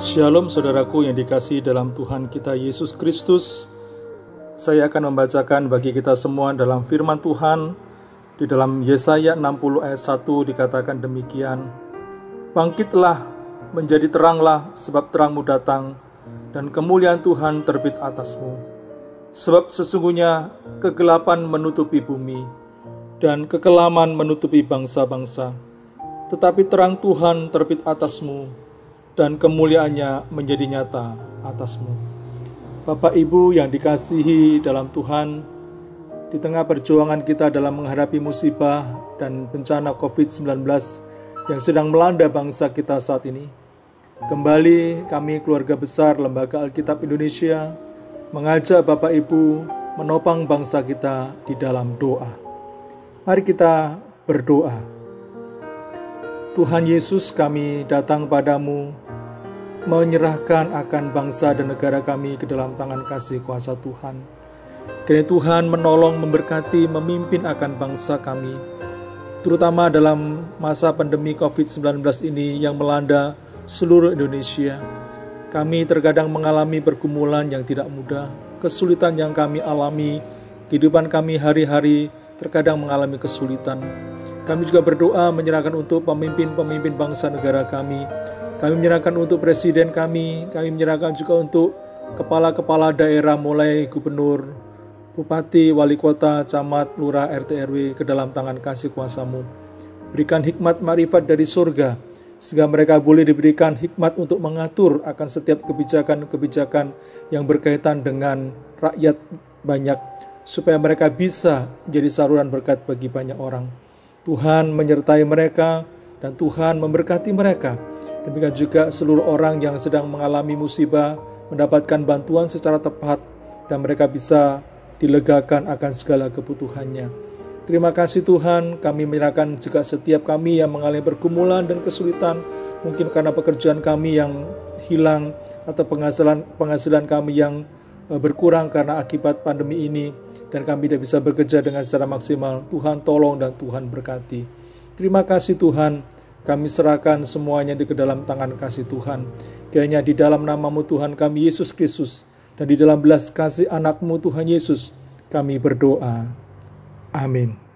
Shalom saudaraku yang dikasih dalam Tuhan kita Yesus Kristus. Saya akan membacakan bagi kita semua dalam firman Tuhan di dalam Yesaya 60 ayat 1 dikatakan demikian. Bangkitlah, menjadi teranglah sebab terangmu datang dan kemuliaan Tuhan terbit atasmu. Sebab sesungguhnya kegelapan menutupi bumi dan kekelaman menutupi bangsa-bangsa. Tetapi terang Tuhan terbit atasmu dan kemuliaannya menjadi nyata atasmu. Bapak Ibu yang dikasihi dalam Tuhan, di tengah perjuangan kita dalam menghadapi musibah dan bencana COVID-19 yang sedang melanda bangsa kita saat ini, kembali kami keluarga besar Lembaga Alkitab Indonesia mengajak Bapak Ibu menopang bangsa kita di dalam doa. Mari kita berdoa. Tuhan Yesus kami datang padamu menyerahkan akan bangsa dan negara kami ke dalam tangan kasih kuasa Tuhan. Kiranya Tuhan menolong, memberkati, memimpin akan bangsa kami, terutama dalam masa pandemi COVID-19 ini yang melanda seluruh Indonesia. Kami terkadang mengalami pergumulan yang tidak mudah, kesulitan yang kami alami, kehidupan kami hari-hari terkadang mengalami kesulitan. Kami juga berdoa menyerahkan untuk pemimpin-pemimpin bangsa negara kami, kami menyerahkan untuk presiden kami, kami menyerahkan juga untuk kepala-kepala daerah mulai gubernur, bupati, wali kota, camat, lurah, RT RW ke dalam tangan kasih kuasamu. Berikan hikmat marifat dari surga, sehingga mereka boleh diberikan hikmat untuk mengatur akan setiap kebijakan-kebijakan yang berkaitan dengan rakyat banyak, supaya mereka bisa menjadi saluran berkat bagi banyak orang. Tuhan menyertai mereka dan Tuhan memberkati mereka Demikian juga seluruh orang yang sedang mengalami musibah mendapatkan bantuan secara tepat dan mereka bisa dilegakan akan segala kebutuhannya. Terima kasih Tuhan, kami menyerahkan juga setiap kami yang mengalami pergumulan dan kesulitan, mungkin karena pekerjaan kami yang hilang atau penghasilan penghasilan kami yang berkurang karena akibat pandemi ini dan kami tidak bisa bekerja dengan secara maksimal. Tuhan tolong dan Tuhan berkati. Terima kasih Tuhan. Kami serahkan semuanya di ke dalam tangan kasih Tuhan. Kiranya di dalam namamu Tuhan kami Yesus Kristus dan di dalam belas kasih anakmu Tuhan Yesus kami berdoa. Amin.